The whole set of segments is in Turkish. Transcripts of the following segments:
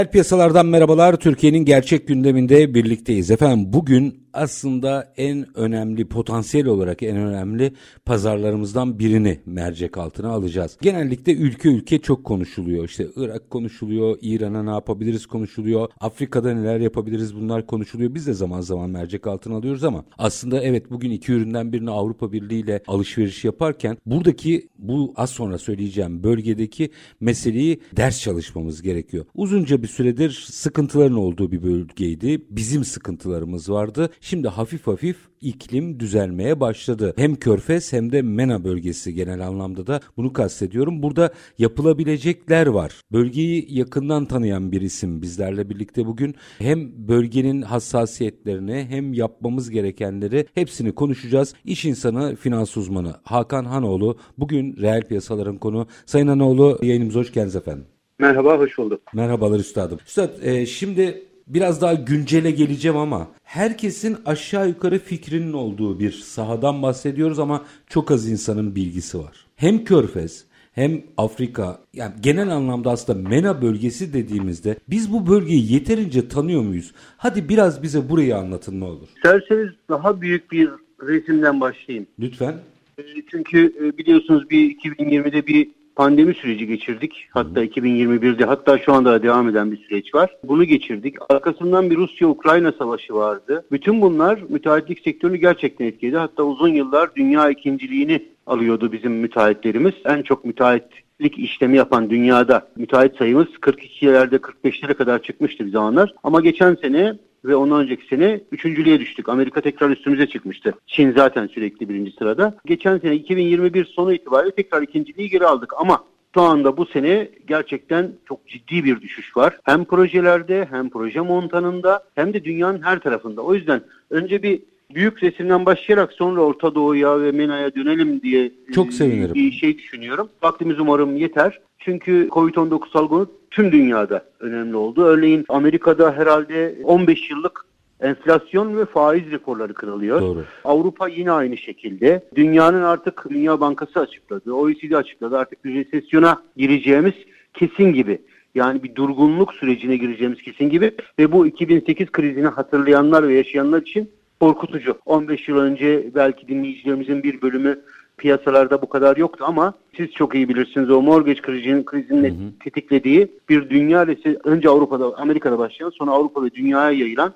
Reel piyasalardan merhabalar. Türkiye'nin gerçek gündeminde birlikteyiz. Efendim bugün aslında en önemli potansiyel olarak en önemli pazarlarımızdan birini mercek altına alacağız. Genellikle ülke ülke çok konuşuluyor. İşte Irak konuşuluyor, İran'a ne yapabiliriz konuşuluyor, Afrika'da neler yapabiliriz bunlar konuşuluyor. Biz de zaman zaman mercek altına alıyoruz ama aslında evet bugün iki üründen birini Avrupa Birliği ile alışveriş yaparken buradaki bu az sonra söyleyeceğim bölgedeki meseleyi ders çalışmamız gerekiyor. Uzunca bir süredir sıkıntıların olduğu bir bölgeydi. Bizim sıkıntılarımız vardı. Şimdi hafif hafif iklim düzelmeye başladı. Hem Körfez hem de MENA bölgesi genel anlamda da bunu kastediyorum. Burada yapılabilecekler var. Bölgeyi yakından tanıyan bir isim bizlerle birlikte bugün hem bölgenin hassasiyetlerini hem yapmamız gerekenleri hepsini konuşacağız. İş insanı, finans uzmanı Hakan Hanoğlu bugün reel piyasaların konu. Sayın Hanoğlu yayınımıza hoş geldiniz efendim. Merhaba, hoş bulduk. Merhabalar üstadım. Üstad e, şimdi biraz daha güncele geleceğim ama herkesin aşağı yukarı fikrinin olduğu bir sahadan bahsediyoruz ama çok az insanın bilgisi var. Hem Körfez hem Afrika yani genel anlamda aslında MENA bölgesi dediğimizde biz bu bölgeyi yeterince tanıyor muyuz? Hadi biraz bize burayı anlatın ne olur. İsterseniz daha büyük bir resimden başlayayım. Lütfen. E, çünkü e, biliyorsunuz bir 2020'de bir pandemi süreci geçirdik. Hatta 2021'de hatta şu anda devam eden bir süreç var. Bunu geçirdik. Arkasından bir Rusya-Ukrayna savaşı vardı. Bütün bunlar müteahhitlik sektörünü gerçekten etkiledi. Hatta uzun yıllar dünya ikinciliğini alıyordu bizim müteahhitlerimiz. En çok müteahhitlik işlemi yapan dünyada müteahhit sayımız 42'lerde 45'lere kadar çıkmıştı bir zamanlar. Ama geçen sene ve ondan önceki sene üçüncülüğe düştük. Amerika tekrar üstümüze çıkmıştı. Çin zaten sürekli birinci sırada. Geçen sene 2021 sonu itibariyle tekrar ikinciliği geri aldık ama şu anda bu sene gerçekten çok ciddi bir düşüş var. Hem projelerde hem proje montanında hem de dünyanın her tarafında. O yüzden önce bir büyük resimden başlayarak sonra Orta Doğu'ya ve MENA'ya dönelim diye Çok sevinirim. bir şey düşünüyorum. Vaktimiz umarım yeter. Çünkü Covid-19 salgını tüm dünyada önemli oldu. Örneğin Amerika'da herhalde 15 yıllık enflasyon ve faiz rekorları kırılıyor. Doğru. Avrupa yine aynı şekilde. Dünyanın artık Dünya Bankası açıkladı, OECD açıkladı. Artık bir resesyona gireceğimiz kesin gibi. Yani bir durgunluk sürecine gireceğimiz kesin gibi ve bu 2008 krizini hatırlayanlar ve yaşayanlar için korkutucu. 15 yıl önce belki dinleyicilerimizin bir bölümü piyasalarda bu kadar yoktu ama siz çok iyi bilirsiniz o mortgage krizinin, krizinin tetiklediği bir dünya önce Avrupa'da Amerika'da başlayan sonra Avrupa ve dünyaya yayılan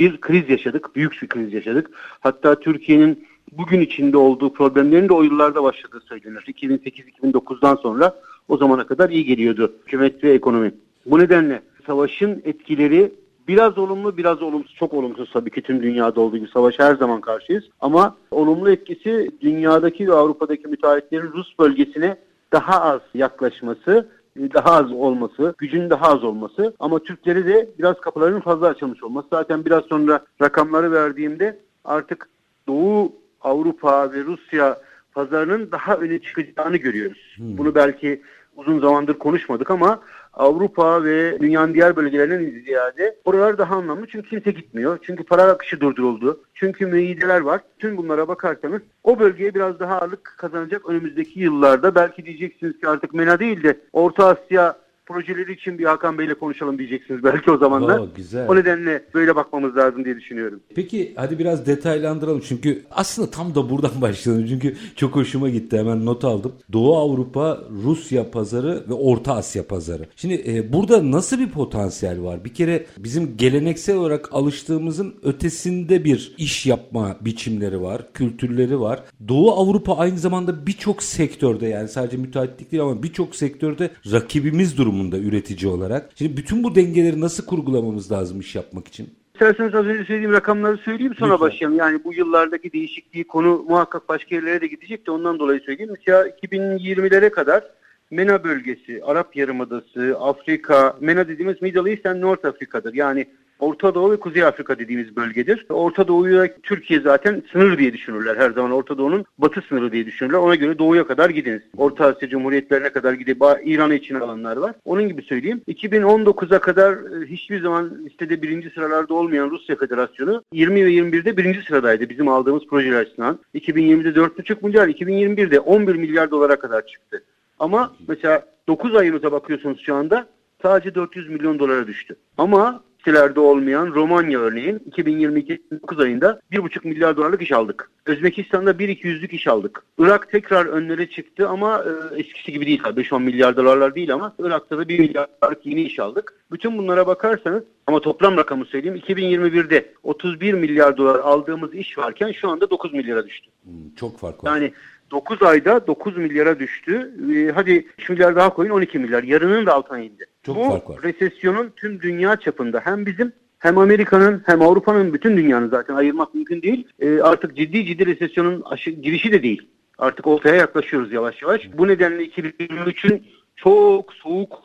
bir kriz yaşadık. Büyük bir kriz yaşadık. Hatta Türkiye'nin bugün içinde olduğu problemlerin de o yıllarda başladığı söylenir. 2008-2009'dan sonra o zamana kadar iyi geliyordu hükümet ve ekonomi. Bu nedenle savaşın etkileri biraz olumlu biraz olumsuz çok olumsuz tabii ki tüm dünyada olduğu gibi savaşa her zaman karşıyız. Ama olumlu etkisi dünyadaki ve Avrupa'daki müteahhitlerin Rus bölgesine daha az yaklaşması daha az olması, gücün daha az olması ama Türkleri de biraz kapıların fazla açılmış olması. Zaten biraz sonra rakamları verdiğimde artık Doğu Avrupa ve Rusya pazarının daha öne çıkacağını görüyoruz. Hmm. Bunu belki uzun zamandır konuşmadık ama Avrupa ve dünyanın diğer bölgelerinden ziyade oralar daha anlamlı çünkü kimse gitmiyor. Çünkü para akışı durduruldu. Çünkü müeyyideler var. Tüm bunlara bakarsanız o bölgeye biraz daha ağırlık kazanacak önümüzdeki yıllarda. Belki diyeceksiniz ki artık MENA değil de Orta Asya projeleri için bir Hakan Bey'le konuşalım diyeceksiniz belki o. Oo, güzel. O nedenle böyle bakmamız lazım diye düşünüyorum. Peki hadi biraz detaylandıralım çünkü aslında tam da buradan başlayalım çünkü çok hoşuma gitti hemen not aldım. Doğu Avrupa, Rusya pazarı ve Orta Asya pazarı. Şimdi e, burada nasıl bir potansiyel var? Bir kere bizim geleneksel olarak alıştığımızın ötesinde bir iş yapma biçimleri var, kültürleri var. Doğu Avrupa aynı zamanda birçok sektörde yani sadece müteahhitlik değil ama birçok sektörde rakibimiz durum durumunda üretici olarak. Şimdi bütün bu dengeleri nasıl kurgulamamız lazım iş yapmak için? İsterseniz az önce söylediğim rakamları söyleyeyim sonra Lütfen. başlayalım. Yani bu yıllardaki değişikliği konu muhakkak başka yerlere de gidecek de ondan dolayı söyleyeyim. Mesela 2020'lere kadar MENA bölgesi, Arap Yarımadası, Afrika, MENA dediğimiz Middle East and North Afrika'dır. Yani Orta Doğu ve Kuzey Afrika dediğimiz bölgedir. Orta Doğu'ya Türkiye zaten sınır diye düşünürler her zaman. Orta Doğu'nun batı sınırı diye düşünürler. Ona göre doğuya kadar gidiniz. Orta Asya Cumhuriyetlerine kadar gidip İran'ı için alanlar var. Onun gibi söyleyeyim. 2019'a kadar e, hiçbir zaman listede birinci sıralarda olmayan Rusya Federasyonu 20 ve 21'de birinci sıradaydı bizim aldığımız projeler açısından. 2020'de 4,5 milyar, 2021'de 11 milyar dolara kadar çıktı. Ama mesela 9 ayımıza bakıyorsunuz şu anda sadece 400 milyon dolara düştü. Ama listelerde olmayan Romanya örneğin 2022 9 ayında 1,5 milyar dolarlık iş aldık. Özbekistan'da 1-200'lük iş aldık. Irak tekrar önlere çıktı ama e, eskisi gibi değil. 5-10 milyar dolarlar değil ama Irak'ta da 1 milyar dolarlık yeni iş aldık. Bütün bunlara bakarsanız ama toplam rakamı söyleyeyim 2021'de 31 milyar dolar aldığımız iş varken şu anda 9 milyara düştü. Hmm, çok fark var. Yani 9 ayda 9 milyara düştü. Ee, hadi 3 milyar daha koyun 12 milyar. Yarının da altına indi. Çok Bu fark var. resesyonun tüm dünya çapında hem bizim hem Amerika'nın hem Avrupa'nın bütün dünyanın zaten ayırmak mümkün değil. Ee, artık ciddi ciddi resesyonun aşı, girişi de değil. Artık ortaya yaklaşıyoruz yavaş yavaş. Bu nedenle 2023'ün çok soğuk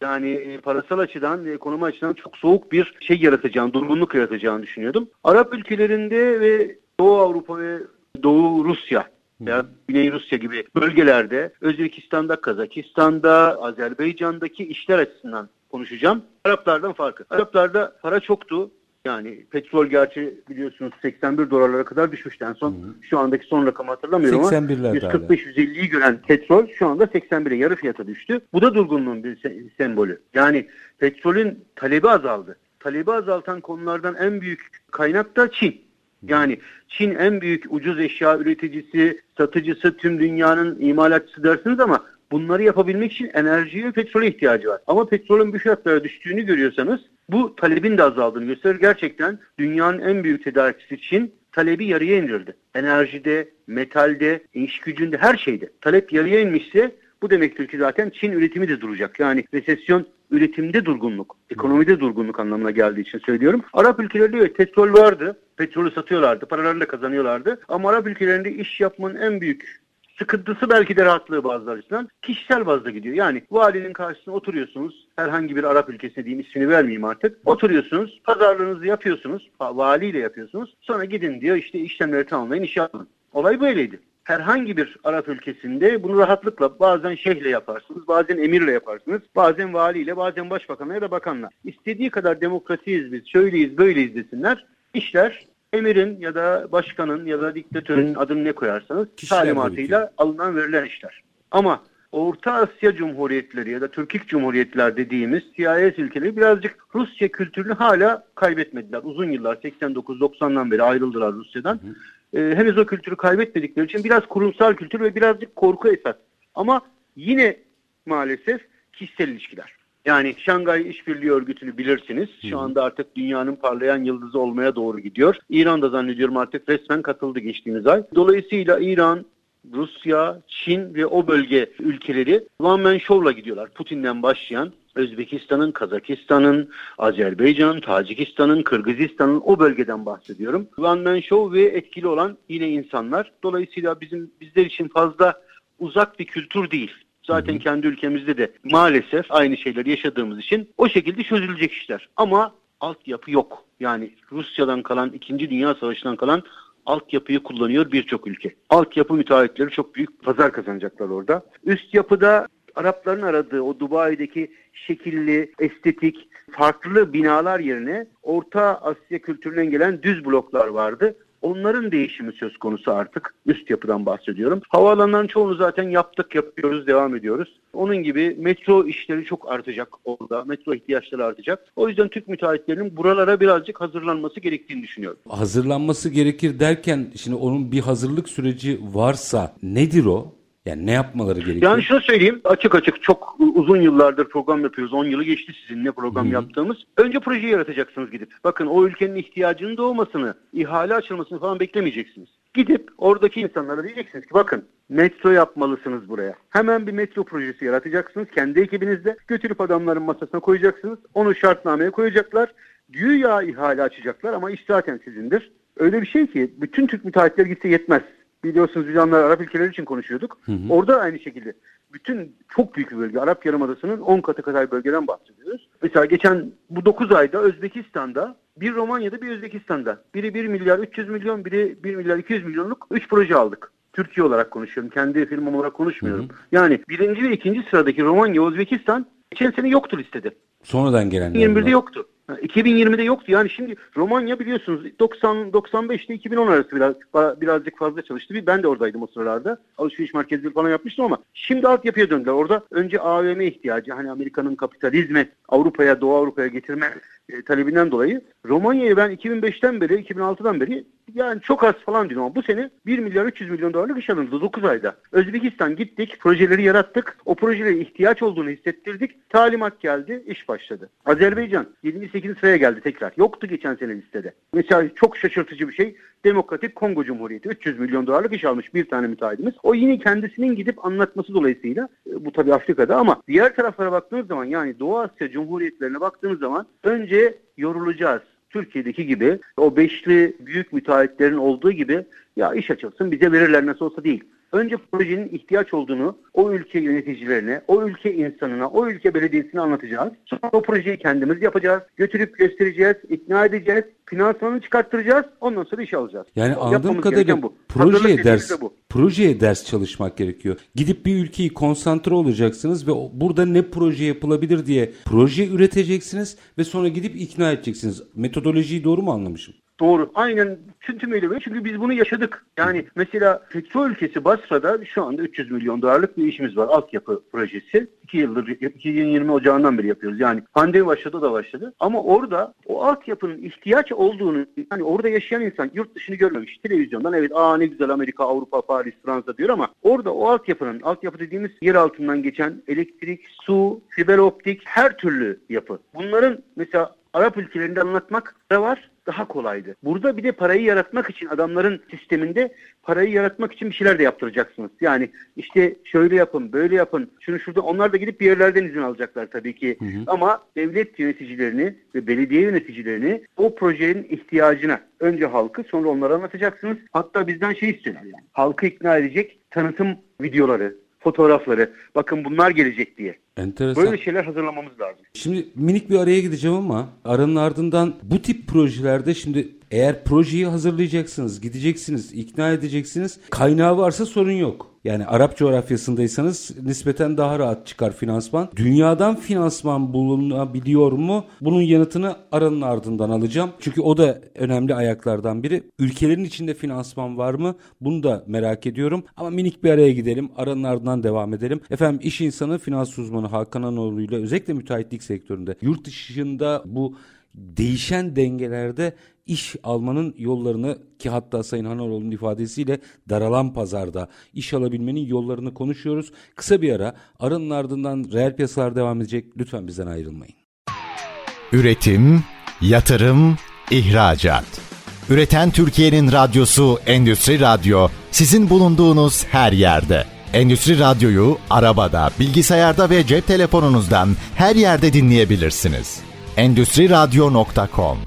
yani e, parasal açıdan, ekonomi açıdan çok soğuk bir şey yaratacağını, durgunluk yaratacağını düşünüyordum. Arap ülkelerinde ve Doğu Avrupa ve Doğu Rusya veya Güney Rusya gibi bölgelerde Özbekistan'da, Kazakistan'da, Azerbaycan'daki işler açısından konuşacağım. Araplardan farkı. Araplarda para çoktu. Yani petrol gerçi biliyorsunuz 81 dolarlara kadar düşmüştü en son. Şu andaki son rakamı hatırlamıyorum ama 81'lerde 145-150'yi gören petrol şu anda 81'e yarı fiyata düştü. Bu da durgunluğun bir se- sembolü. Yani petrolün talebi azaldı. Talebi azaltan konulardan en büyük kaynak da Çin. Yani Çin en büyük ucuz eşya üreticisi, satıcısı, tüm dünyanın imalatçısı dersiniz ama bunları yapabilmek için enerjiye ve petrole ihtiyacı var. Ama petrolün bu fiyatlara düştüğünü görüyorsanız bu talebin de azaldığını gösterir. Gerçekten dünyanın en büyük tedarikçisi Çin talebi yarıya indirdi. Enerjide, metalde, iş gücünde her şeyde. Talep yarıya inmişse bu demektir ki zaten Çin üretimi de duracak. Yani resesyon üretimde durgunluk, ekonomide durgunluk anlamına geldiği için söylüyorum. Arap ülkelerinde evet petrol vardı. Petrolü satıyorlardı, paralarını da kazanıyorlardı. Ama Arap ülkelerinde iş yapmanın en büyük sıkıntısı belki de rahatlığı bazıları açısından kişisel bazda gidiyor. Yani valinin karşısına oturuyorsunuz. Herhangi bir Arap ülkesine diyeyim ismini vermeyeyim artık. Oturuyorsunuz. Pazarlığınızı yapıyorsunuz. va- Valiyle yapıyorsunuz. Sonra gidin diyor işte işlemleri tamamlayın iş yapın. Olay böyleydi. Herhangi bir Arap ülkesinde bunu rahatlıkla bazen şeyhle yaparsınız, bazen emirle yaparsınız, bazen valiyle, bazen başbakanla ya da bakanla. İstediği kadar demokrasiyiz biz, şöyleyiz, böyleyiz desinler. İşler emirin ya da başkanın ya da diktatörün adını ne koyarsanız Kişiler talimatıyla alınan verilen işler. Ama Orta Asya Cumhuriyetleri ya da Türkik Cumhuriyetler dediğimiz CIS ülkeleri birazcık Rusya kültürünü hala kaybetmediler. Uzun yıllar 89-90'dan beri ayrıldılar Rusya'dan. Ee, henüz o kültürü kaybetmedikleri için biraz kurumsal kültür ve birazcık korku esas. Ama yine maalesef kişisel ilişkiler. Yani Şangay İşbirliği Örgütü'nü bilirsiniz. Şu anda artık dünyanın parlayan yıldızı olmaya doğru gidiyor. İran da zannediyorum artık resmen katıldı geçtiğimiz ay. Dolayısıyla İran, Rusya, Çin ve o bölge ülkeleri one man show'la gidiyorlar. Putin'den başlayan Özbekistan'ın, Kazakistan'ın, Azerbaycan'ın, Tacikistan'ın, Kırgızistan'ın o bölgeden bahsediyorum. One man show ve etkili olan yine insanlar. Dolayısıyla bizim bizler için fazla uzak bir kültür değil. Zaten kendi ülkemizde de maalesef aynı şeyleri yaşadığımız için o şekilde çözülecek işler. Ama altyapı yok. Yani Rusya'dan kalan, 2. Dünya Savaşı'ndan kalan altyapıyı kullanıyor birçok ülke. Altyapı müteahhitleri çok büyük pazar kazanacaklar orada. Üst yapıda Arapların aradığı o Dubai'deki şekilli, estetik, farklı binalar yerine Orta Asya kültüründen gelen düz bloklar vardı. Onların değişimi söz konusu artık. Üst yapıdan bahsediyorum. Havaalanlarının çoğunu zaten yaptık, yapıyoruz, devam ediyoruz. Onun gibi metro işleri çok artacak orada. Metro ihtiyaçları artacak. O yüzden Türk müteahhitlerinin buralara birazcık hazırlanması gerektiğini düşünüyorum. Hazırlanması gerekir derken şimdi onun bir hazırlık süreci varsa nedir o? Yani ne yapmaları gerekiyor? Yani şunu söyleyeyim açık açık çok uzun yıllardır program yapıyoruz. 10 yılı geçti sizinle program yaptığımız. Önce projeyi yaratacaksınız gidip. Bakın o ülkenin ihtiyacının doğmasını, ihale açılmasını falan beklemeyeceksiniz. Gidip oradaki insanlara diyeceksiniz ki bakın metro yapmalısınız buraya. Hemen bir metro projesi yaratacaksınız kendi ekibinizde. Götürüp adamların masasına koyacaksınız. Onu şartnameye koyacaklar. Güya ihale açacaklar ama iş zaten sizindir. Öyle bir şey ki bütün Türk müteahhitler gitse yetmez. Biliyorsunuz biz onlar Arap ülkeleri için konuşuyorduk. Hı hı. Orada aynı şekilde bütün çok büyük bir bölge Arap Yarımadası'nın 10 katı kadar bölgeden bahsediyoruz. Mesela geçen bu 9 ayda Özbekistan'da bir Romanya'da bir Özbekistan'da biri 1 milyar 300 milyon biri 1 milyar 200 milyonluk 3 proje aldık. Türkiye olarak konuşuyorum. Kendi firmam olarak konuşmuyorum. Hı hı. Yani birinci ve ikinci sıradaki Romanya, Özbekistan geçen sene yoktu listede. Sonradan gelenler. 21'de yoktu. 2020'de yoktu. Yani şimdi Romanya biliyorsunuz 90 95'te 2010 arası biraz birazcık fazla çalıştı. Ben de oradaydım o sıralarda. Alışveriş merkezleri falan yapmıştım ama şimdi altyapıya döndüler. Orada önce AVM ihtiyacı hani Amerika'nın kapitalizmi Avrupa'ya, Doğu Avrupa'ya getirme e, talebinden dolayı Romanya'yı ben 2005'ten beri, 2006'dan beri yani çok az falan diyorum ama bu sene 1 milyar 300 milyon dolarlık iş alındı 9 ayda. Özbekistan gittik, projeleri yarattık. O projelere ihtiyaç olduğunu hissettirdik. Talimat geldi, iş başladı. Azerbaycan 28. sıraya geldi tekrar. Yoktu geçen sene listede. Mesela çok şaşırtıcı bir şey. Demokratik Kongo Cumhuriyeti 300 milyon dolarlık iş almış bir tane müteahhitimiz. O yine kendisinin gidip anlatması dolayısıyla e, bu tabii Afrika'da ama diğer taraflara baktığınız zaman yani Doğu Asya Cumhuriyetlerine baktığınız zaman önce yorulacağız. Türkiye'deki gibi o beşli büyük müteahhitlerin olduğu gibi ya iş açılsın bize verirler nasıl olsa değil. Önce projenin ihtiyaç olduğunu o ülke yöneticilerine, o ülke insanına, o ülke belediyesine anlatacağız. Sonra o projeyi kendimiz yapacağız. Götürüp göstereceğiz, ikna edeceğiz, finansmanını çıkarttıracağız. Ondan sonra iş alacağız. Yani anladığım kadarıyla bu. projeye ders bu. projeye ders çalışmak gerekiyor. Gidip bir ülkeyi konsantre olacaksınız ve burada ne proje yapılabilir diye proje üreteceksiniz ve sonra gidip ikna edeceksiniz. Metodolojiyi doğru mu anlamışım? Doğru. Aynen tüm tümüyle böyle. Çünkü biz bunu yaşadık. Yani mesela petrol ülkesi Basra'da şu anda 300 milyon dolarlık bir işimiz var. Altyapı projesi. 2 yıldır 2020 Ocağı'ndan beri yapıyoruz. Yani pandemi başladı da başladı. Ama orada o altyapının ihtiyaç olduğunu hani orada yaşayan insan yurt dışını görmemiş. Televizyondan evet aa ne güzel Amerika, Avrupa, Paris, Fransa diyor ama orada o altyapının, altyapı dediğimiz yer altından geçen elektrik, su, fiber optik her türlü yapı. Bunların mesela Arap ülkelerinde anlatmak da var daha kolaydı. Burada bir de parayı yaratmak için adamların sisteminde parayı yaratmak için bir şeyler de yaptıracaksınız. Yani işte şöyle yapın, böyle yapın, şunu şurada onlar da gidip bir yerlerden izin alacaklar tabii ki. Hı hı. Ama devlet yöneticilerini ve belediye yöneticilerini o projenin ihtiyacına önce halkı sonra onlara anlatacaksınız. Hatta bizden şey istiyorlar yani. Halkı ikna edecek tanıtım videoları, fotoğrafları. Bakın bunlar gelecek diye. Enteresan. Böyle şeyler hazırlamamız lazım. Şimdi minik bir araya gideceğim ama aranın ardından bu tip projelerde şimdi eğer projeyi hazırlayacaksınız, gideceksiniz, ikna edeceksiniz. Kaynağı varsa sorun yok. Yani Arap coğrafyasındaysanız nispeten daha rahat çıkar finansman. Dünyadan finansman bulunabiliyor mu? Bunun yanıtını aranın ardından alacağım. Çünkü o da önemli ayaklardan biri. Ülkelerin içinde finansman var mı? Bunu da merak ediyorum. Ama minik bir araya gidelim. Aranın ardından devam edelim. Efendim iş insanı finans uzmanı Hakan Anoğlu ile özellikle müteahhitlik sektöründe yurt dışında bu değişen dengelerde iş almanın yollarını ki hatta Sayın Hanaroğlu'nun ifadesiyle daralan pazarda iş alabilmenin yollarını konuşuyoruz. Kısa bir ara aranın ardından reel piyasalar devam edecek. Lütfen bizden ayrılmayın. Üretim, yatırım, ihracat. Üreten Türkiye'nin radyosu Endüstri Radyo sizin bulunduğunuz her yerde. Endüstri Radyo'yu arabada, bilgisayarda ve cep telefonunuzdan her yerde dinleyebilirsiniz. Endüstri Radyo.com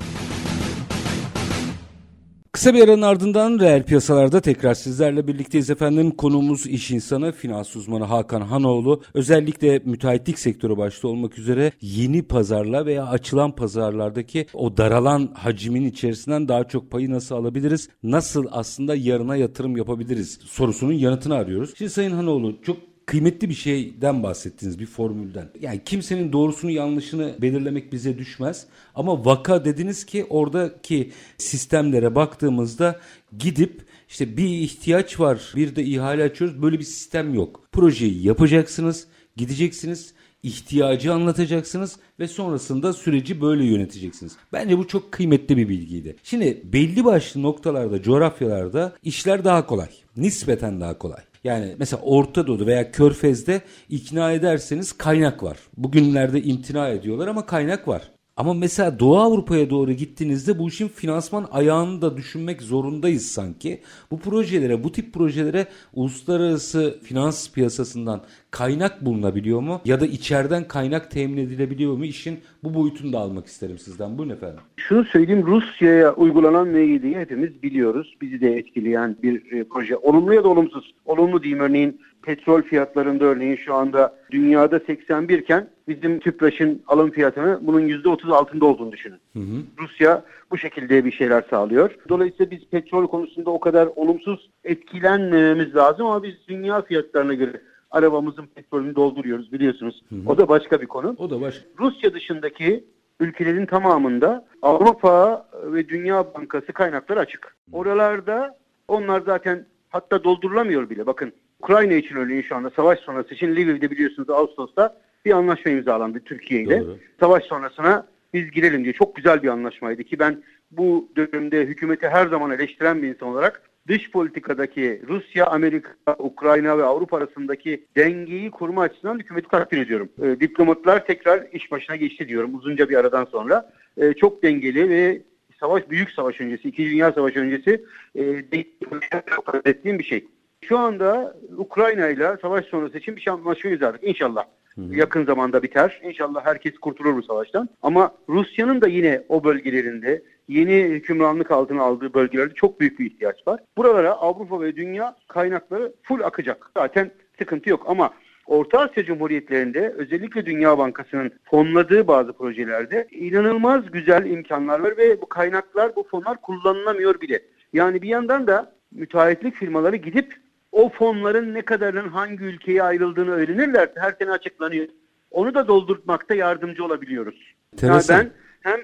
Kısa bir aranın ardından reel piyasalarda tekrar sizlerle birlikteyiz efendim. Konuğumuz iş insanı, finans uzmanı Hakan Hanoğlu. Özellikle müteahhitlik sektörü başta olmak üzere yeni pazarla veya açılan pazarlardaki o daralan hacimin içerisinden daha çok payı nasıl alabiliriz? Nasıl aslında yarına yatırım yapabiliriz? Sorusunun yanıtını arıyoruz. Şimdi Sayın Hanoğlu çok kıymetli bir şeyden bahsettiniz, bir formülden. Yani kimsenin doğrusunu yanlışını belirlemek bize düşmez. Ama vaka dediniz ki oradaki sistemlere baktığımızda gidip işte bir ihtiyaç var, bir de ihale açıyoruz. Böyle bir sistem yok. Projeyi yapacaksınız, gideceksiniz, ihtiyacı anlatacaksınız ve sonrasında süreci böyle yöneteceksiniz. Bence bu çok kıymetli bir bilgiydi. Şimdi belli başlı noktalarda, coğrafyalarda işler daha kolay. Nispeten daha kolay. Yani mesela Orta Doğu'da veya Körfez'de ikna ederseniz kaynak var. Bugünlerde imtina ediyorlar ama kaynak var. Ama mesela Doğu Avrupa'ya doğru gittiğinizde bu işin finansman ayağını da düşünmek zorundayız sanki. Bu projelere, bu tip projelere uluslararası finans piyasasından kaynak bulunabiliyor mu? Ya da içeriden kaynak temin edilebiliyor mu? İşin bu boyutunu da almak isterim sizden. Buyurun efendim. Şunu söyleyeyim Rusya'ya uygulanan MGD'yi hepimiz biliyoruz. Bizi de etkileyen bir e, proje. Olumlu ya da olumsuz. Olumlu diyeyim örneğin petrol fiyatlarında örneğin şu anda dünyada 81 iken bizim TÜPRAŞ'ın alım fiyatını bunun %30 altında olduğunu düşünün. Hı hı. Rusya bu şekilde bir şeyler sağlıyor. Dolayısıyla biz petrol konusunda o kadar olumsuz etkilenmememiz lazım ama biz dünya fiyatlarına göre arabamızın petrolünü dolduruyoruz biliyorsunuz. Hı hı. O da başka bir konu. O da başka. Rusya dışındaki ülkelerin tamamında Avrupa ve Dünya Bankası kaynakları açık. Oralarda onlar zaten hatta doldurulamıyor bile. Bakın Ukrayna için örneğin şu anda savaş sonrası için Lviv'de biliyorsunuz Ağustos'ta bir anlaşma imzalandı Türkiye ile. Savaş sonrasına biz girelim diye. Çok güzel bir anlaşmaydı ki ben bu dönemde hükümeti her zaman eleştiren bir insan olarak dış politikadaki Rusya, Amerika, Ukrayna ve Avrupa arasındaki dengeyi kurma açısından hükümeti takdir ediyorum. E, diplomatlar tekrar iş başına geçti diyorum uzunca bir aradan sonra. E, çok dengeli ve savaş büyük savaş öncesi, İkinci Dünya Savaşı öncesi e, çok ettiğim bir şey. Şu anda Ukrayna ile savaş sonrası için bir şey anlaşma imzaladık. İnşallah Hı-hı. yakın zamanda biter. İnşallah herkes kurtulur bu savaştan. Ama Rusya'nın da yine o bölgelerinde yeni hükümranlık altına aldığı bölgelerde çok büyük bir ihtiyaç var. Buralara Avrupa ve dünya kaynakları full akacak. Zaten sıkıntı yok ama Orta Asya Cumhuriyetlerinde özellikle Dünya Bankası'nın fonladığı bazı projelerde inanılmaz güzel imkanlar var ve bu kaynaklar, bu fonlar kullanılamıyor bile. Yani bir yandan da müteahhitlik firmaları gidip o fonların ne kadarının hangi ülkeye ayrıldığını öğrenirlerse her sene açıklanıyor. Onu da doldurtmakta yardımcı olabiliyoruz. Yani ben hem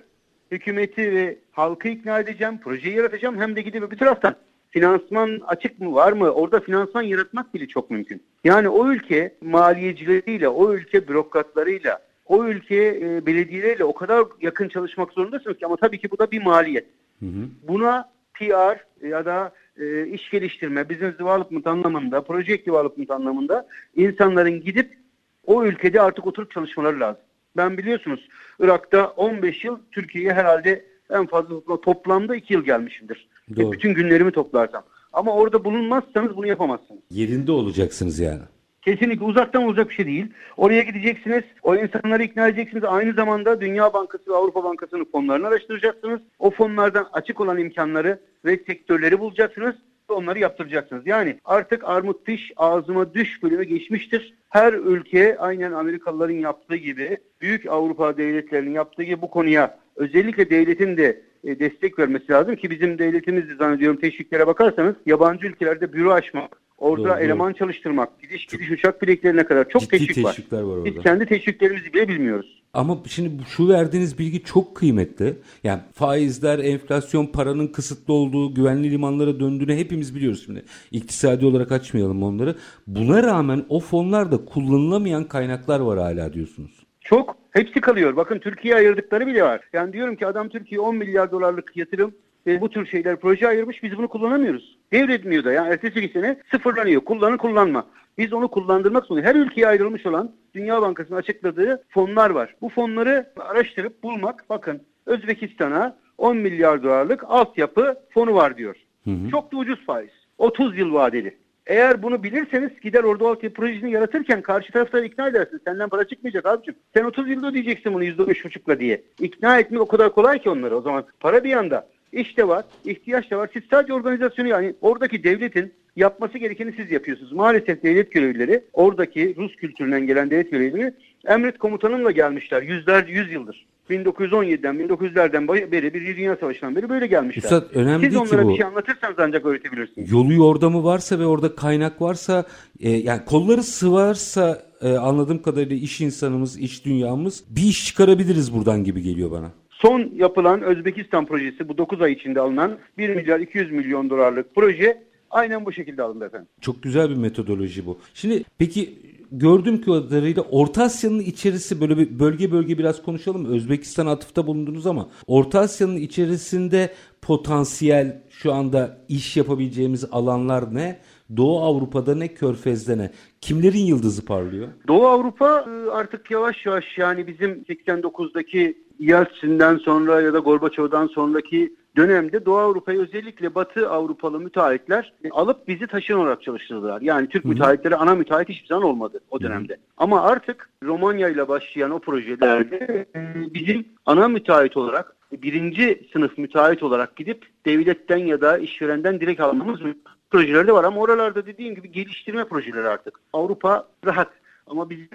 hükümeti ve halkı ikna edeceğim, projeyi yaratacağım hem de gidip bir taraftan finansman açık mı var mı? Orada finansman yaratmak bile çok mümkün. Yani o ülke maliyecileriyle, o ülke bürokratlarıyla, o ülke e, belediyeleriyle o kadar yakın çalışmak zorundasınız ki ama tabii ki bu da bir maliyet. Hı hı. Buna PR ya da e, iş geliştirme, business development anlamında, project development anlamında insanların gidip o ülkede artık oturup çalışmaları lazım. Ben biliyorsunuz Irak'ta 15 yıl Türkiye'ye herhalde en fazla toplamda 2 yıl gelmişimdir. Doğru. Bütün günlerimi toplarsam. Ama orada bulunmazsanız bunu yapamazsınız. Yerinde olacaksınız yani. Kesinlikle uzaktan olacak bir şey değil. Oraya gideceksiniz, o insanları ikna edeceksiniz. Aynı zamanda Dünya Bankası ve Avrupa Bankası'nın fonlarını araştıracaksınız. O fonlardan açık olan imkanları ve sektörleri bulacaksınız onları yaptıracaksınız. Yani artık armut diş ağzıma düş bölümü geçmiştir. Her ülke aynen Amerikalıların yaptığı gibi büyük Avrupa devletlerinin yaptığı gibi bu konuya özellikle devletin de e, destek vermesi lazım ki bizim devletimiz de zannediyorum teşviklere bakarsanız yabancı ülkelerde büro açmak, orada doğru, eleman doğru. çalıştırmak, gidiş gidiş uçak biletlerine kadar çok Ciddi teşvik var. var orada. Biz kendi teşviklerimizi bile bilmiyoruz. Ama şimdi şu verdiğiniz bilgi çok kıymetli. Yani faizler, enflasyon, paranın kısıtlı olduğu, güvenli limanlara döndüğünü hepimiz biliyoruz şimdi. İktisadi olarak açmayalım onları. Buna rağmen o fonlarda kullanılamayan kaynaklar var hala diyorsunuz. Çok. Hepsi kalıyor. Bakın Türkiye'ye ayırdıkları bile var. Yani diyorum ki adam Türkiye 10 milyar dolarlık yatırım ve bu tür şeyler proje ayırmış biz bunu kullanamıyoruz. Devretmiyor da yani ertesi sene sıfırlanıyor. Kullanı kullanma. Biz onu kullandırmak zorundayız. Her ülkeye ayrılmış olan Dünya Bankası'nın açıkladığı fonlar var. Bu fonları araştırıp bulmak bakın Özbekistan'a 10 milyar dolarlık altyapı fonu var diyor. Hı hı. Çok da ucuz faiz. 30 yıl vadeli. Eğer bunu bilirseniz gider orada altyapı projesini yaratırken karşı tarafları ikna edersin. Senden para çıkmayacak abicim. Sen 30 yılda ödeyeceksin bunu %5,5'la diye. İkna etmek o kadar kolay ki onları o zaman. Para bir yanda. İş de var, ihtiyaç da var. Siz sadece organizasyonu yani oradaki devletin yapması gerekeni siz yapıyorsunuz. Maalesef devlet görevlileri oradaki Rus kültüründen gelen devlet görevlileri emret komutanımla gelmişler. Yüzlerce, yüz yıldır. 1917'den 1900'lerden beri bir Dünya Savaşı'ndan beri böyle gelmişler. Üstad önemli Siz onlara ki bu. bir şey anlatırsanız ancak öğretebilirsiniz. Yolu yordamı varsa ve orada kaynak varsa e, yani kolları sıvarsa e, anladığım kadarıyla iş insanımız, iş dünyamız bir iş çıkarabiliriz buradan gibi geliyor bana. Son yapılan Özbekistan projesi bu 9 ay içinde alınan 1 milyar 200 milyon dolarlık proje aynen bu şekilde alındı efendim. Çok güzel bir metodoloji bu. Şimdi peki gördüğüm kadarıyla Orta Asya'nın içerisi böyle bir bölge bölge biraz konuşalım. Özbekistan atıfta bulundunuz ama Orta Asya'nın içerisinde potansiyel şu anda iş yapabileceğimiz alanlar ne? Doğu Avrupa'da ne Körfez'de ne? Kimlerin yıldızı parlıyor? Doğu Avrupa e, artık yavaş yavaş yani bizim 89'daki Yeltsin'den sonra ya da Gorbaçov'dan sonraki dönemde Doğu Avrupa'yı özellikle Batı Avrupalı müteahhitler alıp bizi taşın olarak çalıştırdılar. Yani Türk müteahhitleri ana müteahhit hiçbir zaman olmadı o dönemde. Hı. Ama artık Romanya ile başlayan o projelerde e, bizim ana müteahhit olarak birinci sınıf müteahhit olarak gidip devletten ya da işverenden direkt almamız projelerde var. Ama oralarda dediğim gibi geliştirme projeleri artık. Avrupa rahat ama bizim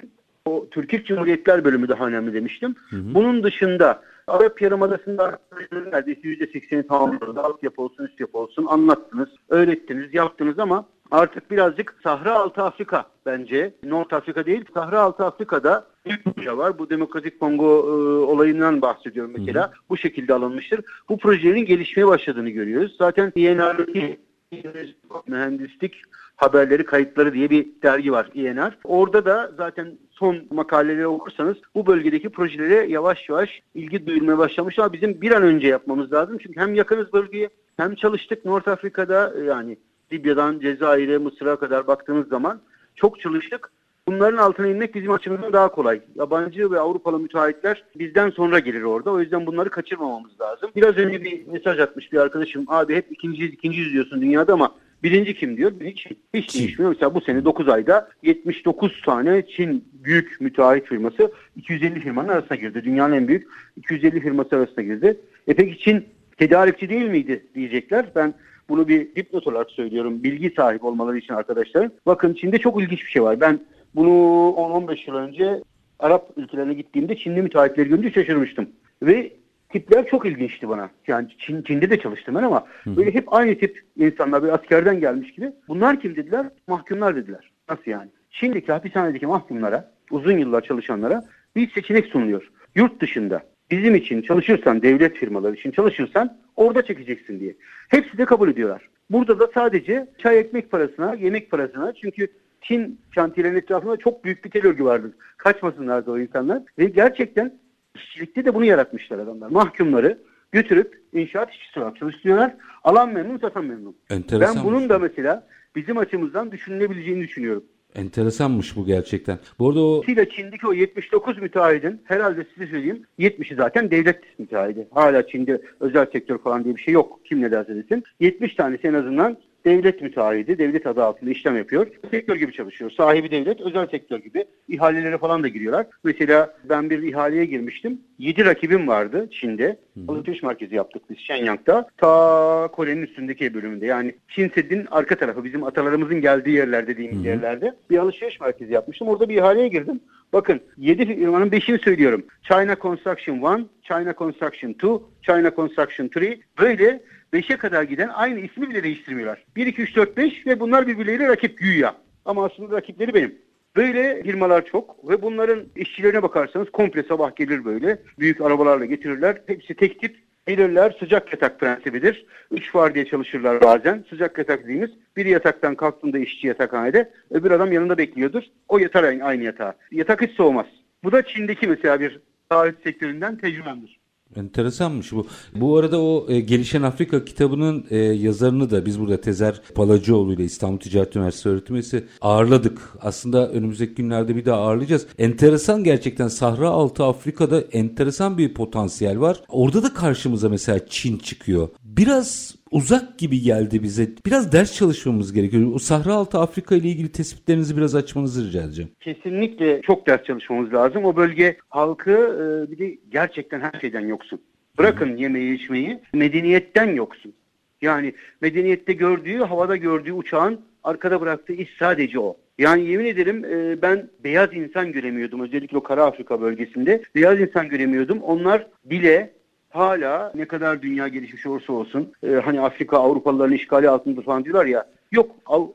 o Türkiye Cumhuriyetler bölümü daha önemli demiştim. Hı hı. Bunun dışında Arap Yarımadası'nda neredeyse %80'i tamamladı. Altyapı olsun, üst yapı olsun anlattınız, öğrettiniz, yaptınız ama artık birazcık Sahra Altı Afrika bence. North Afrika değil, Sahra Altı Afrika'da bir proje var. Bu Demokratik Kongo e, olayından bahsediyorum mesela. Hı hı. Bu şekilde alınmıştır. Bu projelerin gelişmeye başladığını görüyoruz. Zaten INR'daki mühendislik haberleri kayıtları diye bir dergi var INR. Orada da zaten son makaleleri okursanız bu bölgedeki projelere yavaş yavaş ilgi duyulmaya başlamış ama bizim bir an önce yapmamız lazım. Çünkü hem yakınız bölgeye hem çalıştık North Afrika'da yani Libya'dan Cezayir'e Mısır'a kadar baktığımız zaman çok çalıştık. Bunların altına inmek bizim açımızdan daha kolay. Yabancı ve Avrupalı müteahhitler bizden sonra gelir orada. O yüzden bunları kaçırmamamız lazım. Biraz önce bir mesaj atmış bir arkadaşım. Abi hep ikinciyiz, ikinciyiz diyorsun dünyada ama birinci kim diyor? Hiç, hiç değişmiyor. Mesela bu sene 9 ayda 79 tane Çin büyük müteahhit firması 250 firmanın arasına girdi. Dünyanın en büyük 250 firması arasına girdi. E peki Çin tedarikçi değil miydi diyecekler. Ben bunu bir dipnot olarak söylüyorum. Bilgi sahibi olmaları için arkadaşlar. Bakın Çin'de çok ilginç bir şey var. Ben bunu 10-15 yıl önce Arap ülkelerine gittiğimde Çinli müteahhitleri görünce şaşırmıştım. Ve tipler çok ilginçti bana. Yani Çin, Çin'de de çalıştım ben ama böyle hep aynı tip insanlar bir askerden gelmiş gibi. Bunlar kim dediler? Mahkumlar dediler. Nasıl yani? Çin'deki hapishanedeki mahkumlara, uzun yıllar çalışanlara bir seçenek sunuluyor. Yurt dışında bizim için çalışırsan, devlet firmaları için çalışırsan orada çekeceksin diye. Hepsi de kabul ediyorlar. Burada da sadece çay ekmek parasına, yemek parasına çünkü Çin şantiyelerinin etrafında çok büyük bir tel örgü vardır. Kaçmasınlardı o insanlar. Ve gerçekten işçilikte de bunu yaratmışlar adamlar. Mahkumları götürüp inşaat işçisi olarak çalıştırıyorlar. Alan memnun, satan memnun. Enteresan ben bunun da mesela bizim açımızdan düşünülebileceğini düşünüyorum. Enteresanmış bu gerçekten. Bu arada o... Çin'deki o 79 müteahhidin herhalde size söyleyeyim 70'i zaten devlet müteahhidi. Hala Çin'de özel sektör falan diye bir şey yok. Kim ne derse desin. 70 tanesi en azından devlet müteahhidi, devlet adı altında işlem yapıyor. Sektör gibi çalışıyor. Sahibi devlet, özel sektör gibi. ihalelere falan da giriyorlar. Mesela ben bir ihaleye girmiştim. 7 rakibim vardı Çin'de. Alışveriş merkezi yaptık biz Shenyang'da. Ta Kore'nin üstündeki bölümünde. Yani Çin Seddi'nin arka tarafı bizim atalarımızın geldiği yerler dediğimiz yerlerde. Bir alışveriş merkezi yapmıştım. Orada bir ihaleye girdim. Bakın 7 firmanın 5'ini söylüyorum. China Construction 1, China Construction 2, China Construction 3 böyle 5'e kadar giden aynı ismi bile değiştirmiyorlar. 1, 2, 3, 4, 5 ve bunlar birbirleriyle rakip güya. Ama aslında rakipleri benim. Böyle firmalar çok ve bunların işçilerine bakarsanız komple sabah gelir böyle. Büyük arabalarla getirirler. Hepsi tek tip. Gelirler sıcak yatak prensibidir. Üç var diye çalışırlar bazen. Sıcak yatak dediğimiz bir yataktan kalktığında işçi yatakhanede öbür adam yanında bekliyordur. O yatar aynı yatağa. Yatak hiç soğumaz. Bu da Çin'deki mesela bir taahhüt sektöründen tecrübemdir. Enteresanmış bu. Bu arada o e, Gelişen Afrika kitabının e, yazarını da biz burada Tezer Palacıoğlu ile İstanbul Ticaret Üniversitesi öğretim üyesi ağırladık. Aslında önümüzdeki günlerde bir daha ağırlayacağız. Enteresan gerçekten Sahra Altı Afrika'da enteresan bir potansiyel var. Orada da karşımıza mesela Çin çıkıyor. Biraz uzak gibi geldi bize. Biraz ders çalışmamız gerekiyor. O Sahra Altı Afrika ile ilgili tespitlerinizi biraz açmanızı rica edeceğim. Kesinlikle çok ders çalışmamız lazım. O bölge halkı e, bir de gerçekten her şeyden yoksun. Bırakın yemeği içmeyi, medeniyetten yoksun. Yani medeniyette gördüğü, havada gördüğü uçağın arkada bıraktığı iş sadece o. Yani yemin ederim e, ben beyaz insan göremiyordum. Özellikle o Kara Afrika bölgesinde beyaz insan göremiyordum. Onlar bile hala ne kadar dünya gelişmiş olursa olsun e, hani Afrika Avrupalıların işgali altında falan diyorlar ya yok Av,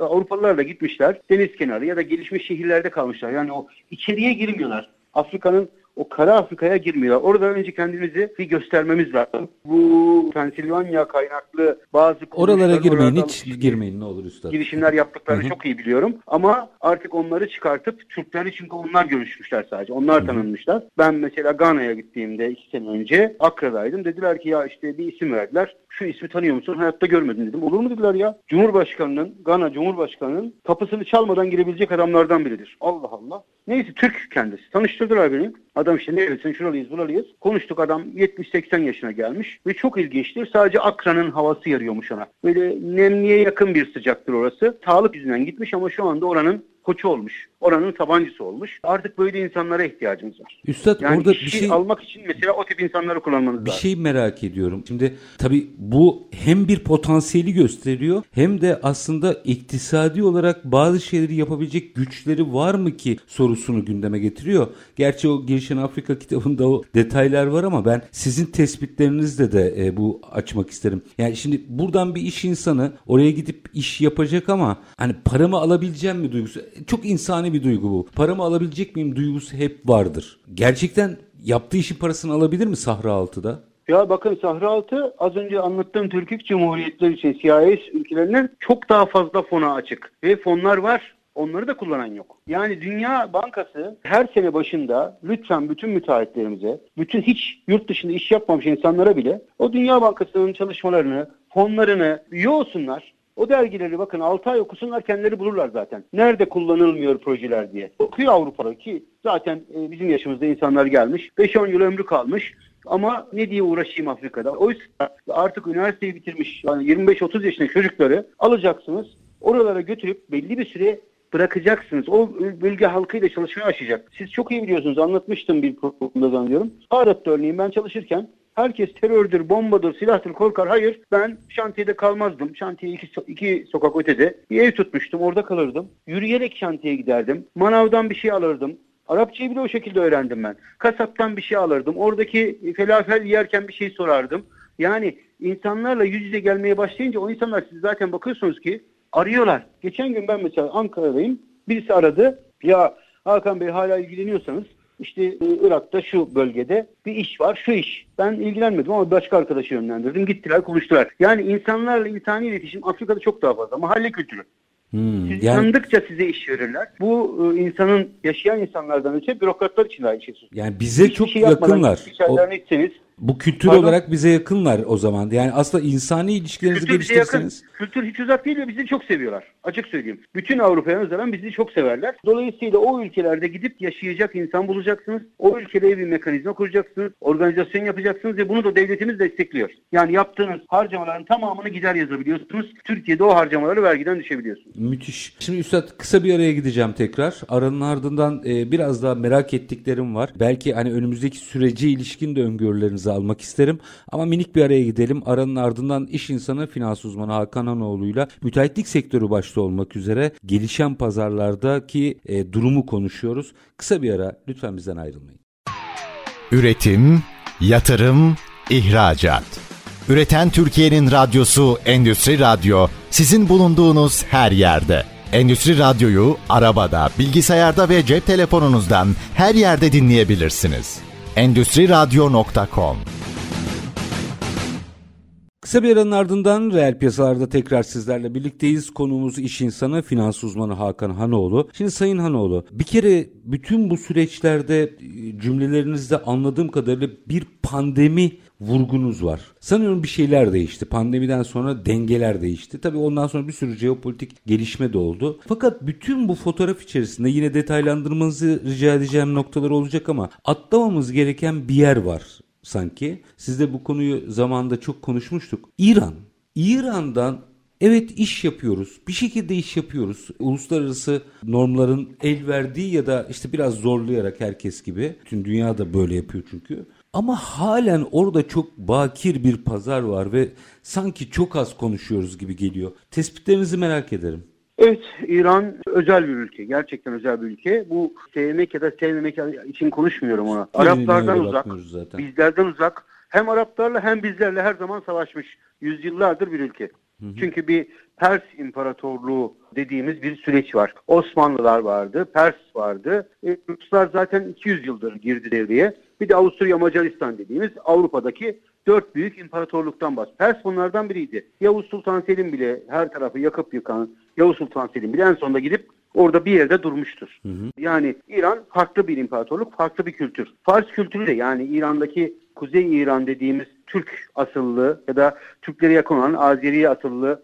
Avrupalılarla gitmişler deniz kenarı ya da gelişmiş şehirlerde kalmışlar. Yani o içeriye girmiyorlar. Afrika'nın o kara Afrika'ya girmiyorlar. Orada önce kendimizi bir göstermemiz lazım. Bu Pensilvanya kaynaklı bazı Oralara girmeyin hiç girmeyin ne olur üstad. Girişimler yaptıklarını çok iyi biliyorum. Ama artık onları çıkartıp Türkleri çünkü onlar görüşmüşler sadece. Onlar tanınmışlar. Ben mesela Gana'ya gittiğimde iki sene önce Akra'daydım. Dediler ki ya işte bir isim verdiler. Şu ismi tanıyor musun? Hayatta görmedim dedim. Olur mu dediler ya. Cumhurbaşkanının, Gana Cumhurbaşkanının kapısını çalmadan girebilecek adamlardan biridir. Allah Allah. Neyse Türk kendisi. Tanıştırdılar beni. Adam işte nerelisin şuralıyız buralıyız. Konuştuk adam 70-80 yaşına gelmiş ve çok ilginçtir. Sadece Akra'nın havası yarıyormuş ona. Böyle nemliye yakın bir sıcaktır orası. Sağlık yüzünden gitmiş ama şu anda oranın koçu olmuş. Oranın tabancısı olmuş. Artık böyle insanlara ihtiyacımız var. Üstad Yani orada bir şey almak için mesela o tip insanları kullanmanız bir lazım. şey merak ediyorum. Şimdi tabii bu hem bir potansiyeli gösteriyor hem de aslında iktisadi olarak bazı şeyleri yapabilecek güçleri var mı ki sorusunu gündeme getiriyor. Gerçi o Girişen Afrika kitabında o detaylar var ama ben sizin tespitlerinizle de e, bu açmak isterim. Yani şimdi buradan bir iş insanı oraya gidip iş yapacak ama hani paramı alabileceğim mi duygusu çok insani bir duygu bu. Paramı alabilecek miyim duygusu hep vardır. Gerçekten yaptığı işin parasını alabilir mi Sahra Altı'da? Ya bakın Sahra-Altı az önce anlattığım Türk Cumhuriyetleri için CIS ülkelerinin çok daha fazla fona açık. Ve fonlar var. Onları da kullanan yok. Yani Dünya Bankası her sene başında lütfen bütün müteahhitlerimize, bütün hiç yurt dışında iş yapmamış insanlara bile o Dünya Bankası'nın çalışmalarını, fonlarını üye olsunlar. O dergileri bakın 6 ay okusunlar kendileri bulurlar zaten. Nerede kullanılmıyor projeler diye. Okuyor Avrupa'da ki zaten e, bizim yaşımızda insanlar gelmiş. 5-10 yıl ömrü kalmış. Ama ne diye uğraşayım Afrika'da? Oysa artık üniversiteyi bitirmiş yani 25-30 yaşındaki çocukları alacaksınız. Oralara götürüp belli bir süre bırakacaksınız. O bölge halkıyla çalışmaya başlayacak. Siz çok iyi biliyorsunuz. Anlatmıştım bir programda zannediyorum. Ağrı'da örneğin ben çalışırken herkes terördür, bombadır, silahtır, korkar. Hayır ben şantiyede kalmazdım. Şantiye iki, so- iki sokak ötede. Bir ev tutmuştum. Orada kalırdım. Yürüyerek şantiyeye giderdim. Manavdan bir şey alırdım. Arapçayı bile o şekilde öğrendim ben. Kasaptan bir şey alırdım. Oradaki felafel yerken bir şey sorardım. Yani insanlarla yüz yüze gelmeye başlayınca o insanlar siz zaten bakıyorsunuz ki arıyorlar. Geçen gün ben mesela Ankara'dayım. Birisi aradı. Ya Hakan Bey hala ilgileniyorsanız işte e, Irak'ta şu bölgede bir iş var, şu iş. Ben ilgilenmedim ama başka arkadaşı yönlendirdim. Gittiler, konuştular. Yani insanlarla insani iletişim Afrika'da çok daha fazla. Mahalle kültürü. Hmm, Siz yani tanıdıkça size iş verirler. Bu e, insanın yaşayan insanlardan öte bürokratlar için de aynı şey. yani bize Hiçbir çok şey yakınlar. gidip O- içerilerine içseniz, bu kültür Pardon? olarak bize yakınlar o zaman. Yani aslında insani ilişkilerinizi Kültür bize yakın. geliştirirseniz Kültür hiç uzak değil ve bizi çok seviyorlar. Açık söyleyeyim. Bütün Avrupa'ya nazaran bizi çok severler. Dolayısıyla o ülkelerde gidip yaşayacak insan bulacaksınız. O ülkede bir mekanizma kuracaksınız. Organizasyon yapacaksınız ve bunu da devletimiz destekliyor. Yani yaptığınız harcamaların tamamını gider yazabiliyorsunuz. Türkiye'de o harcamaları vergiden düşebiliyorsunuz. Müthiş. Şimdi Üstad kısa bir araya gideceğim tekrar. Aranın ardından e, biraz daha merak ettiklerim var. Belki hani önümüzdeki sürece ilişkin de öngörülerinizi almak isterim. Ama minik bir araya gidelim. Aranın ardından iş insanı finans uzmanı Hakan Hanoğlu'yla müteahhitlik sektörü başta olmak üzere gelişen pazarlardaki e, durumu konuşuyoruz. Kısa bir ara lütfen bizden ayrılmayın. Üretim, yatırım, ihracat. Üreten Türkiye'nin radyosu Endüstri Radyo sizin bulunduğunuz her yerde. Endüstri Radyo'yu arabada, bilgisayarda ve cep telefonunuzdan her yerde dinleyebilirsiniz. Endüstri Radyo.com Kısa bir aranın ardından reel piyasalarda tekrar sizlerle birlikteyiz. Konuğumuz iş insanı, finans uzmanı Hakan Hanoğlu. Şimdi Sayın Hanoğlu, bir kere bütün bu süreçlerde e, cümlelerinizde anladığım kadarıyla bir pandemi vurgunuz var. Sanıyorum bir şeyler değişti. Pandemiden sonra dengeler değişti. Tabii ondan sonra bir sürü jeopolitik gelişme de oldu. Fakat bütün bu fotoğraf içerisinde yine detaylandırmanızı rica edeceğim noktalar olacak ama atlamamız gereken bir yer var sanki. Siz de bu konuyu zamanında çok konuşmuştuk. İran. İran'dan evet iş yapıyoruz. Bir şekilde iş yapıyoruz. Uluslararası normların el verdiği ya da işte biraz zorlayarak herkes gibi. Tüm dünya da böyle yapıyor çünkü. Ama halen orada çok bakir bir pazar var ve sanki çok az konuşuyoruz gibi geliyor. Tespitlerinizi merak ederim. Evet, İran özel bir ülke. Gerçekten özel bir ülke. Bu sevmek ya da sevmemek için konuşmuyorum ona. Araplardan uzak, zaten. bizlerden uzak. Hem Araplarla hem bizlerle her zaman savaşmış. Yüzyıllardır bir ülke. Hı hı. Çünkü bir Pers İmparatorluğu dediğimiz bir süreç var. Osmanlılar vardı, Pers vardı. E, Ruslar zaten 200 yıldır girdi devreye. Bir de Avusturya Macaristan dediğimiz Avrupa'daki dört büyük imparatorluktan bahsediyor. Pers bunlardan biriydi. Yavuz Sultan Selim bile her tarafı yakıp yıkan Yavuz Sultan Selim bile en sonunda gidip orada bir yerde durmuştur. Hı hı. Yani İran farklı bir imparatorluk, farklı bir kültür. Fars kültürü de yani İran'daki Kuzey İran dediğimiz Türk asıllı ya da Türklere yakın olan Azeri asıllı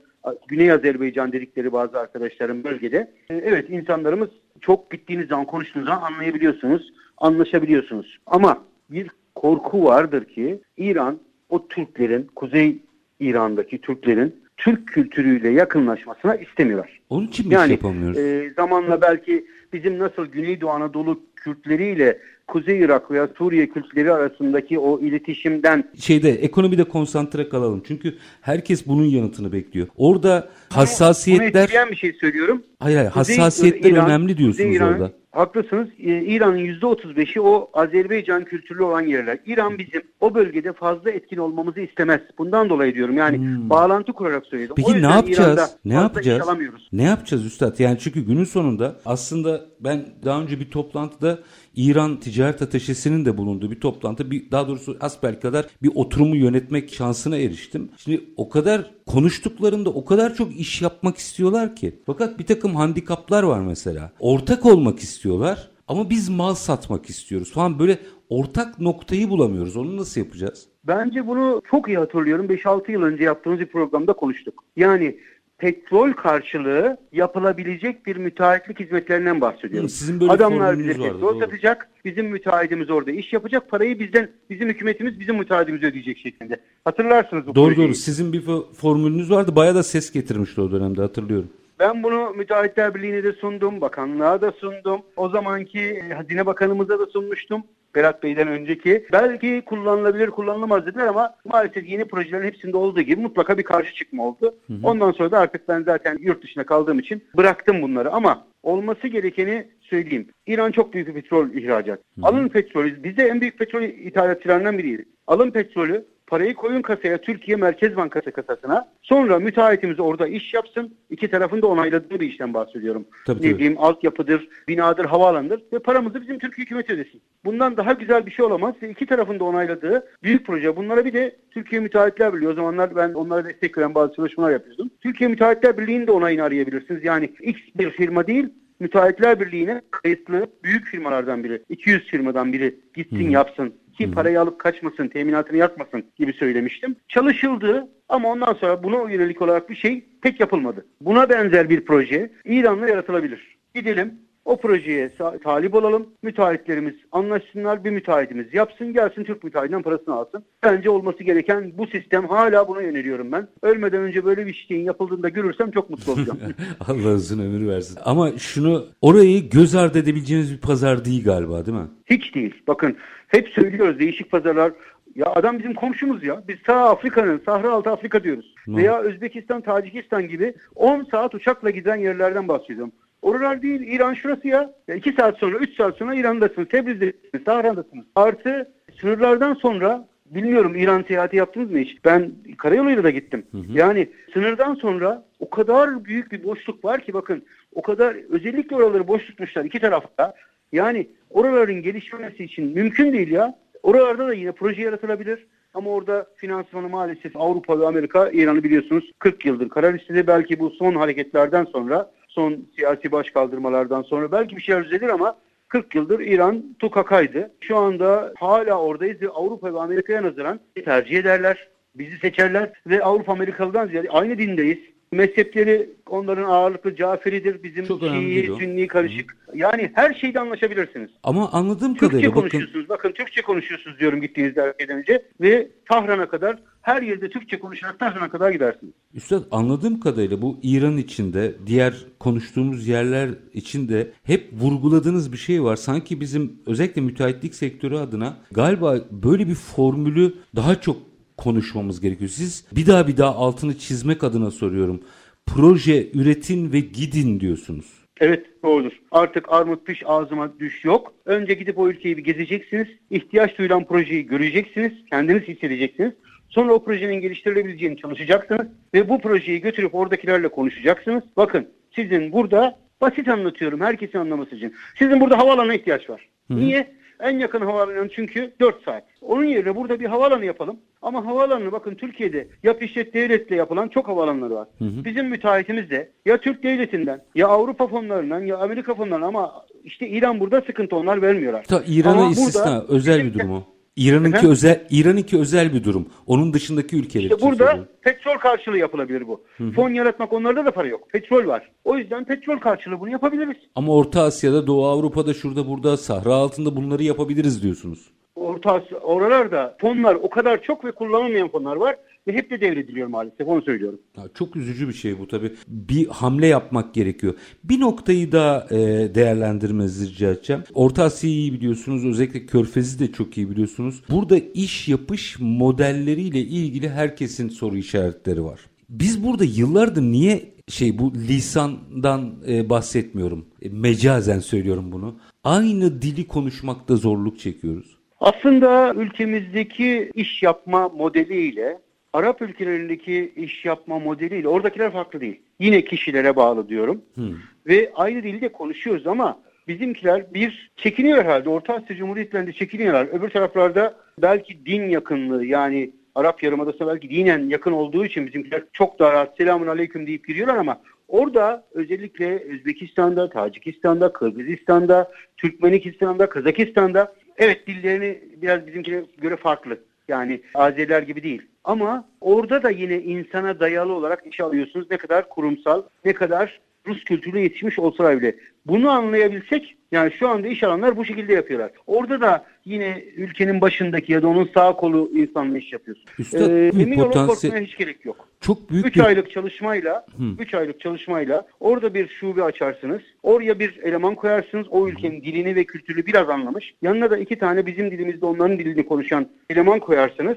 Güney Azerbaycan dedikleri bazı arkadaşlarım bölgede. E, evet insanlarımız çok gittiğiniz zaman konuştuğunuz zaman anlayabiliyorsunuz, anlaşabiliyorsunuz. Ama bir korku vardır ki İran o Türklerin, Kuzey İran'daki Türklerin Türk kültürüyle yakınlaşmasına istemiyorlar. Onun için mi yani, yapamıyoruz? E, zamanla belki bizim nasıl Güneydoğu Anadolu Kürtleriyle Kuzey Irak veya Suriye Kürtleri arasındaki o iletişimden şeyde ekonomide konsantre kalalım. Çünkü herkes bunun yanıtını bekliyor. Orada hassasiyetler bunu bir şey söylüyorum. Hayır hayır hassasiyetler İran, önemli diyorsunuz İran, orada. Haklısınız. Ee, İran'ın %35'i o Azerbaycan kültürlü olan yerler. İran bizim o bölgede fazla etkin olmamızı istemez. Bundan dolayı diyorum. Yani hmm. bağlantı kurarak söyledim. Peki ne yapacağız? Ne yapacağız? Ne yapacağız üstad? Yani çünkü günün sonunda aslında ben daha önce bir toplantıda İran ticaret ateşesinin de bulunduğu bir toplantı, bir daha doğrusu asbel kadar bir oturumu yönetmek şansına eriştim. Şimdi o kadar konuştuklarında o kadar çok iş yapmak istiyorlar ki. Fakat bir takım handikaplar var mesela. Ortak olmak istiyorlar ama biz mal satmak istiyoruz falan böyle ortak noktayı bulamıyoruz. Onu nasıl yapacağız? Bence bunu çok iyi hatırlıyorum. 5-6 yıl önce yaptığımız bir programda konuştuk. Yani petrol karşılığı yapılabilecek bir müteahhitlik hizmetlerinden bahsediyorum. Sizin böyle Adamlar bize vardı, petrol doğru. satacak, bizim müteahhitimiz orada iş yapacak, parayı bizden, bizim hükümetimiz bizim müteahhitimiz ödeyecek şeklinde. Hatırlarsınız bu Doğru projeyi. doğru. Sizin bir formülünüz vardı. Bayağı da ses getirmişti o dönemde hatırlıyorum. Ben bunu Müteahhitler Birliği'ne de sundum, bakanlığa da sundum. O zamanki e, Hazine Bakanımıza da sunmuştum. Berat Bey'den önceki. Belki kullanılabilir, kullanılamaz dediler ama maalesef yeni projelerin hepsinde olduğu gibi mutlaka bir karşı çıkma oldu. Hı hı. Ondan sonra da artık ben zaten yurt dışına kaldığım için bıraktım bunları ama olması gerekeni söyleyeyim. İran çok büyük bir petrol ihracat. Hı hı. Alın petrolü, biz de en büyük petrol ithalatçılarından biriyiz. Alın petrolü, parayı koyun kasaya Türkiye Merkez Bankası kasasına. Sonra müteahhitimiz orada iş yapsın. İki tarafın da onayladığı bir işten bahsediyorum. Tabii, ne tabii. diyeyim altyapıdır, binadır, havaalanıdır ve paramızı bizim Türkiye hükümeti ödesin. Bundan daha güzel bir şey olamaz. İki tarafın da onayladığı büyük proje. Bunlara bir de Türkiye Müteahhitler Birliği. O zamanlar ben onlara destek veren bazı çalışmalar yapıyordum. Türkiye Müteahhitler Birliği'nin de onayını arayabilirsiniz. Yani X bir firma değil, Müteahhitler Birliği'ne kayıtlı büyük firmalardan biri, 200 firmadan biri gitsin hmm. yapsın ki parayı alıp kaçmasın, teminatını yakmasın gibi söylemiştim. Çalışıldı ama ondan sonra buna yönelik olarak bir şey pek yapılmadı. Buna benzer bir proje İran'la yaratılabilir. Gidelim o projeye talip olalım. Müteahhitlerimiz anlaşsınlar. Bir müteahhitimiz yapsın gelsin Türk müteahhitinden parasını alsın. Bence olması gereken bu sistem hala buna yöneliyorum ben. Ölmeden önce böyle bir şeyin yapıldığında görürsem çok mutlu olacağım. Allah uzun ömür versin. Ama şunu orayı göz ardı edebileceğiniz bir pazar değil galiba değil mi? Hiç değil. Bakın hep söylüyoruz değişik pazarlar ya adam bizim komşumuz ya. Biz ta Afrika'nın, Sahra Altı Afrika diyoruz. Hmm. Veya Özbekistan, Tacikistan gibi 10 saat uçakla giden yerlerden bahsediyorum. Oralar değil İran şurası ya. ya. İki saat sonra, üç saat sonra İran'dasınız, Tebriz'desiniz, Sahra'dasınız. Artı sınırlardan sonra bilmiyorum İran seyahati yaptınız mı hiç? Ben karayoluyla da gittim. Hı hı. Yani sınırdan sonra o kadar büyük bir boşluk var ki bakın o kadar özellikle oraları boş tutmuşlar iki tarafta. Yani oraların gelişmesi için mümkün değil ya. Oralarda da yine proje yaratılabilir. Ama orada finansmanı maalesef Avrupa ve Amerika İran'ı biliyorsunuz 40 yıldır karar istedi. Belki bu son hareketlerden sonra son siyasi başkaldırmalardan sonra belki bir şeyler düzelir ama 40 yıldır İran tukakaydı. Şu anda hala oradayız ve Avrupa ve Amerika'ya nazaran tercih ederler. Bizi seçerler ve Avrupa Amerikalı'dan ziyade aynı dindeyiz. Mezhepleri onların ağırlıklı Caferidir, bizim Çok Şii, Sünni karışık. Hı. Yani her şeyde anlaşabilirsiniz. Ama anladığım Türkçe kadarıyla konuşuyorsunuz. Bakın. bakın Türkçe konuşuyorsunuz diyorum gittiğinizde ülkeden önce ve Tahran'a kadar her yerde Türkçe konuşarak Tahran'a kadar gidersiniz. Üstad anladığım kadarıyla bu İran içinde diğer konuştuğumuz yerler içinde hep vurguladığınız bir şey var. Sanki bizim özellikle müteahhitlik sektörü adına galiba böyle bir formülü daha çok konuşmamız gerekiyor. Siz bir daha bir daha altını çizmek adına soruyorum. Proje üretin ve gidin diyorsunuz. Evet doğrudur. Artık armut piş ağzıma düş yok. Önce gidip o ülkeyi bir gezeceksiniz. İhtiyaç duyulan projeyi göreceksiniz. Kendiniz hissedeceksiniz. Sonra o projenin geliştirilebileceğini çalışacaksınız. Ve bu projeyi götürüp oradakilerle konuşacaksınız. Bakın sizin burada basit anlatıyorum herkesin anlaması için. Sizin burada havaalanına ihtiyaç var. Hı. Niye? En yakın havaalanı çünkü 4 saat. Onun yerine burada bir havaalanı yapalım. Ama havaalanı bakın Türkiye'de yap işlet devletle yapılan çok havaalanları var. Hı hı. Bizim müteahhitimiz de ya Türk devletinden ya Avrupa fonlarından ya Amerika fonlarından ama işte İran burada sıkıntı onlar vermiyorlar. Ta İran'a istisna özel bir durum o. İran'ınki özel İran'ınki özel bir durum. Onun dışındaki ülkeler işte için burada söylüyorum. petrol karşılığı yapılabilir bu. Hı-hı. Fon yaratmak onlarda da para yok. Petrol var. O yüzden petrol karşılığı bunu yapabiliriz. Ama Orta Asya'da, Doğu Avrupa'da, şurada burada, Sahra altında bunları yapabiliriz diyorsunuz. Orta Asya, oralarda fonlar o kadar çok ve kullanılmayan fonlar var ve hep de devrediliyor maalesef onu söylüyorum. Ya çok üzücü bir şey bu tabii. Bir hamle yapmak gerekiyor. Bir noktayı da e, değerlendirmenizi rica edeceğim. Orta Asya'yı iyi biliyorsunuz. Özellikle Körfez'i de çok iyi biliyorsunuz. Burada iş yapış modelleriyle ilgili herkesin soru işaretleri var. Biz burada yıllardır niye şey bu lisandan e, bahsetmiyorum. E, mecazen söylüyorum bunu. Aynı dili konuşmakta zorluk çekiyoruz. Aslında ülkemizdeki iş yapma modeliyle Arap ülkelerindeki iş yapma modeliyle oradakiler farklı değil. Yine kişilere bağlı diyorum. Hmm. Ve aynı dilde konuşuyoruz ama bizimkiler bir çekiniyor herhalde. Orta Asya Cumhuriyetlerinde çekiniyorlar. Öbür taraflarda belki din yakınlığı yani Arap Yarımadası belki dinen yakın olduğu için bizimkiler çok daha rahat selamun aleyküm deyip giriyorlar ama orada özellikle Özbekistan'da, Tacikistan'da, Kırgızistan'da, Türkmenistan'da, Kazakistan'da evet dillerini biraz bizimkilere göre farklı. Yani Azeriler gibi değil. Ama orada da yine insana dayalı olarak iş alıyorsunuz. Ne kadar kurumsal, ne kadar Rus kültürüne yetişmiş olsalar bile. Bunu anlayabilsek yani şu anda iş alanlar bu şekilde yapıyorlar. Orada da yine ülkenin başındaki ya da onun sağ kolu insanla iş yapıyorsun. Üstad, ee, emin olun korkmaya hiç gerek yok. Çok büyük 3 bir... aylık çalışmayla 3 aylık çalışmayla orada bir şube açarsınız. Oraya bir eleman koyarsınız. O ülkenin dilini ve kültürü biraz anlamış. Yanına da iki tane bizim dilimizde onların dilini konuşan eleman koyarsınız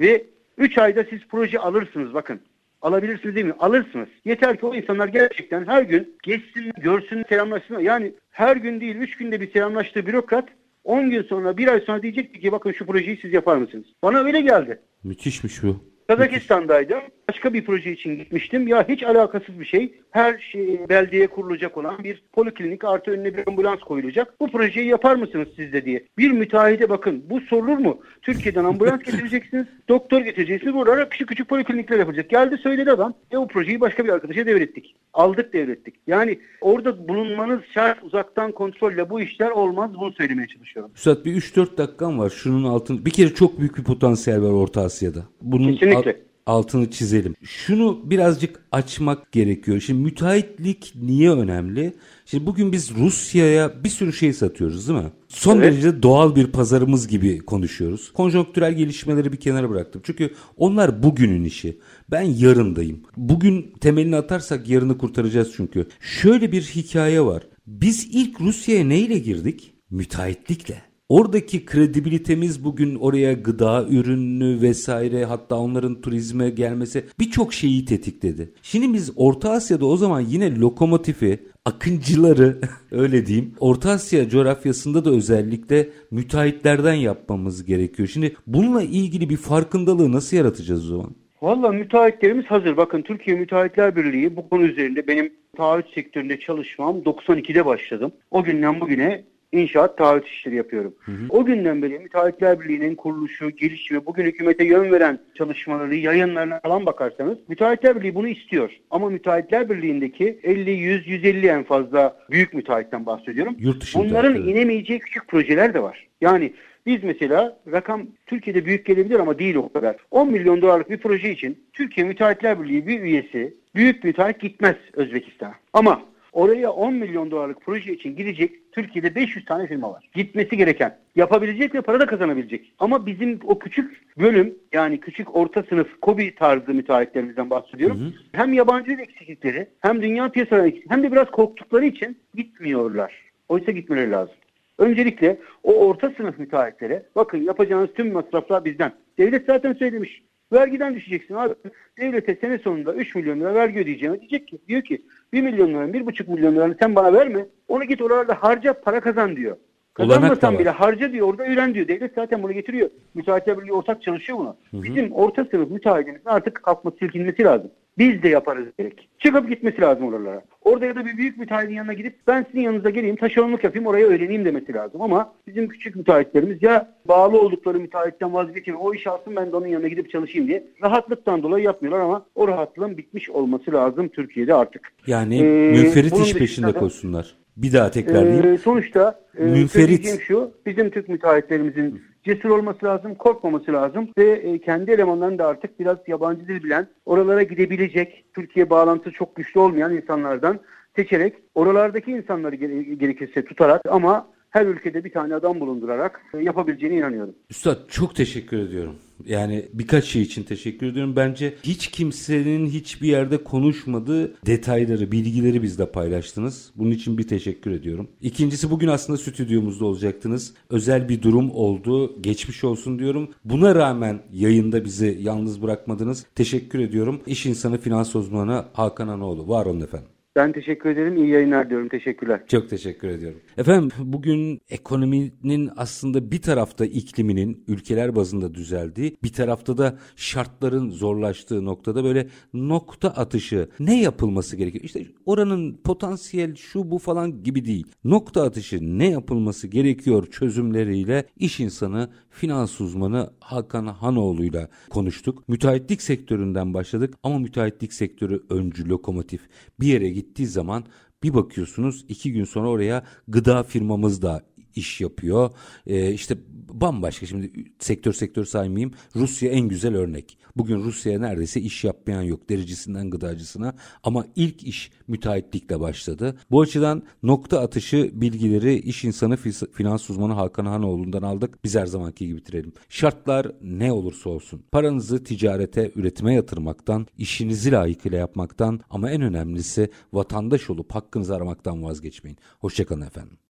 ve 3 ayda siz proje alırsınız bakın. Alabilirsiniz değil mi? Alırsınız. Yeter ki o insanlar gerçekten her gün geçsin, görsün, selamlaşsın. Yani her gün değil, üç günde bir selamlaştığı bürokrat 10 gün sonra, bir ay sonra diyecekti ki bakın şu projeyi siz yapar mısınız? Bana öyle geldi. Müthişmiş bu. Kazakistan'daydım. Başka bir proje için gitmiştim. Ya hiç alakasız bir şey. Her şey beldeye kurulacak olan bir poliklinik artı önüne bir ambulans koyulacak. Bu projeyi yapar mısınız siz de diye. Bir müteahhide bakın bu sorulur mu? Türkiye'den ambulans getireceksiniz, doktor getireceksiniz. Burada küçük küçük poliklinikler yapacak. Geldi söyledi adam. E o projeyi başka bir arkadaşa devrettik. Aldık devrettik. Yani orada bulunmanız şart uzaktan kontrolle bu işler olmaz. Bunu söylemeye çalışıyorum. Üstad bir 3-4 dakikam var. Şunun altın. Bir kere çok büyük bir potansiyel var Orta Asya'da. Bunun Kesinlikle. Al- altını çizelim. Şunu birazcık açmak gerekiyor. Şimdi müteahhitlik niye önemli? Şimdi bugün biz Rusya'ya bir sürü şey satıyoruz değil mi? Son evet. derece doğal bir pazarımız gibi konuşuyoruz. Konjonktürel gelişmeleri bir kenara bıraktım. Çünkü onlar bugünün işi. Ben yarındayım. Bugün temelini atarsak yarını kurtaracağız çünkü. Şöyle bir hikaye var. Biz ilk Rusya'ya neyle girdik? Müteahhitlikle. Oradaki kredibilitemiz bugün oraya gıda ürünü vesaire hatta onların turizme gelmesi birçok şeyi tetikledi. Şimdi biz Orta Asya'da o zaman yine lokomotifi, akıncıları öyle diyeyim Orta Asya coğrafyasında da özellikle müteahhitlerden yapmamız gerekiyor. Şimdi bununla ilgili bir farkındalığı nasıl yaratacağız o zaman? Valla müteahhitlerimiz hazır. Bakın Türkiye Müteahhitler Birliği bu konu üzerinde benim taahhüt sektöründe çalışmam 92'de başladım. O günden bugüne inşaat taahhüt işleri yapıyorum. Hı hı. O günden beri Müteahhitler Birliği'nin kuruluşu, gelişimi, bugün hükümete yön veren çalışmaları, yayınlarına falan bakarsanız Müteahhitler Birliği bunu istiyor. Ama Müteahhitler Birliği'ndeki 50, 100, 150 en fazla büyük müteahhitten bahsediyorum. Yurt Bunların inemeyeceği küçük projeler de var. Yani biz mesela rakam Türkiye'de büyük gelebilir ama değil o kadar. 10 milyon dolarlık bir proje için Türkiye Müteahhitler Birliği bir üyesi büyük müteahhit gitmez Özbekistan'a. Ama Oraya 10 milyon dolarlık proje için gidecek Türkiye'de 500 tane firma var. Gitmesi gereken. Yapabilecek ve para da kazanabilecek. Ama bizim o küçük bölüm yani küçük orta sınıf kobi tarzı müteahhitlerimizden bahsediyorum. Hı hı. Hem yabancı eksiklikleri hem dünya piyasaları eksiklikleri hem de biraz korktukları için gitmiyorlar. Oysa gitmeleri lazım. Öncelikle o orta sınıf müteahhitlere bakın yapacağınız tüm masraflar bizden. Devlet zaten söylemiş. Vergiden düşeceksin abi. Devlete sene sonunda 3 milyon lira vergi ödeyeceğim. Diyecek ki, diyor ki 1 milyon lira, 1,5 milyon lira sen bana verme. Onu git oralarda harca para kazan diyor. Kazanmasan bile harca diyor orada üren diyor. Devlet zaten bunu getiriyor. Müteahhitler Birliği ortak çalışıyor buna. Hı hı. Bizim orta sınıf müteahhitimizin artık kalkması silkinmesi lazım. Biz de yaparız gerek. Çıkıp gitmesi lazım oralara. Orada ya da bir büyük müteahhitin yanına gidip ben sizin yanınıza geleyim taşeronluk yapayım oraya öğreneyim demesi lazım. Ama bizim küçük müteahhitlerimiz ya bağlı oldukları müteahhitten vazgeçin o iş alsın ben de onun yanına gidip çalışayım diye rahatlıktan dolayı yapmıyorlar ama o rahatlığın bitmiş olması lazım Türkiye'de artık. Yani ee, münferit iş peşinde koşsunlar. Bir daha tekrarlayayım. E, sonuçta e, Münferit. şu bizim Türk müteahhitlerimizin cesur olması lazım, korkmaması lazım ve e, kendi elemanlarını da artık biraz yabancı dil bilen, oralara gidebilecek, Türkiye bağlantısı çok güçlü olmayan insanlardan seçerek oralardaki insanları gerekirse tutarak ama her ülkede bir tane adam bulundurarak e, yapabileceğine inanıyorum. Üstad çok teşekkür ediyorum. Yani birkaç şey için teşekkür ediyorum. Bence hiç kimsenin hiçbir yerde konuşmadığı detayları, bilgileri bizle paylaştınız. Bunun için bir teşekkür ediyorum. İkincisi bugün aslında stüdyomuzda olacaktınız. Özel bir durum oldu. Geçmiş olsun diyorum. Buna rağmen yayında bizi yalnız bırakmadınız. Teşekkür ediyorum. İş insanı finans uzmanı Hakan Anoğlu. Var olun efendim. Ben teşekkür ederim. İyi yayınlar diyorum. Teşekkürler. Çok teşekkür ediyorum. Efendim bugün ekonominin aslında bir tarafta ikliminin ülkeler bazında düzeldiği, bir tarafta da şartların zorlaştığı noktada böyle nokta atışı ne yapılması gerekiyor? İşte oranın potansiyel şu bu falan gibi değil. Nokta atışı ne yapılması gerekiyor çözümleriyle iş insanı, finans uzmanı Hakan Hanoğlu'yla konuştuk. Müteahhitlik sektöründen başladık ama müteahhitlik sektörü öncü lokomotif. Bir yere gittiği zaman bir bakıyorsunuz iki gün sonra oraya gıda firmamız da iş yapıyor. Ee, işte bambaşka şimdi sektör sektör saymayayım. Rusya en güzel örnek. Bugün Rusya'ya neredeyse iş yapmayan yok derecesinden gıdacısına ama ilk iş müteahhitlikle başladı. Bu açıdan nokta atışı bilgileri iş insanı finans uzmanı Hakan Hanoğlu'ndan aldık. Biz her zamanki gibi bitirelim. Şartlar ne olursa olsun paranızı ticarete, üretime yatırmaktan, işinizi layıkıyla yapmaktan ama en önemlisi vatandaş olup hakkınızı aramaktan vazgeçmeyin. Hoşçakalın efendim.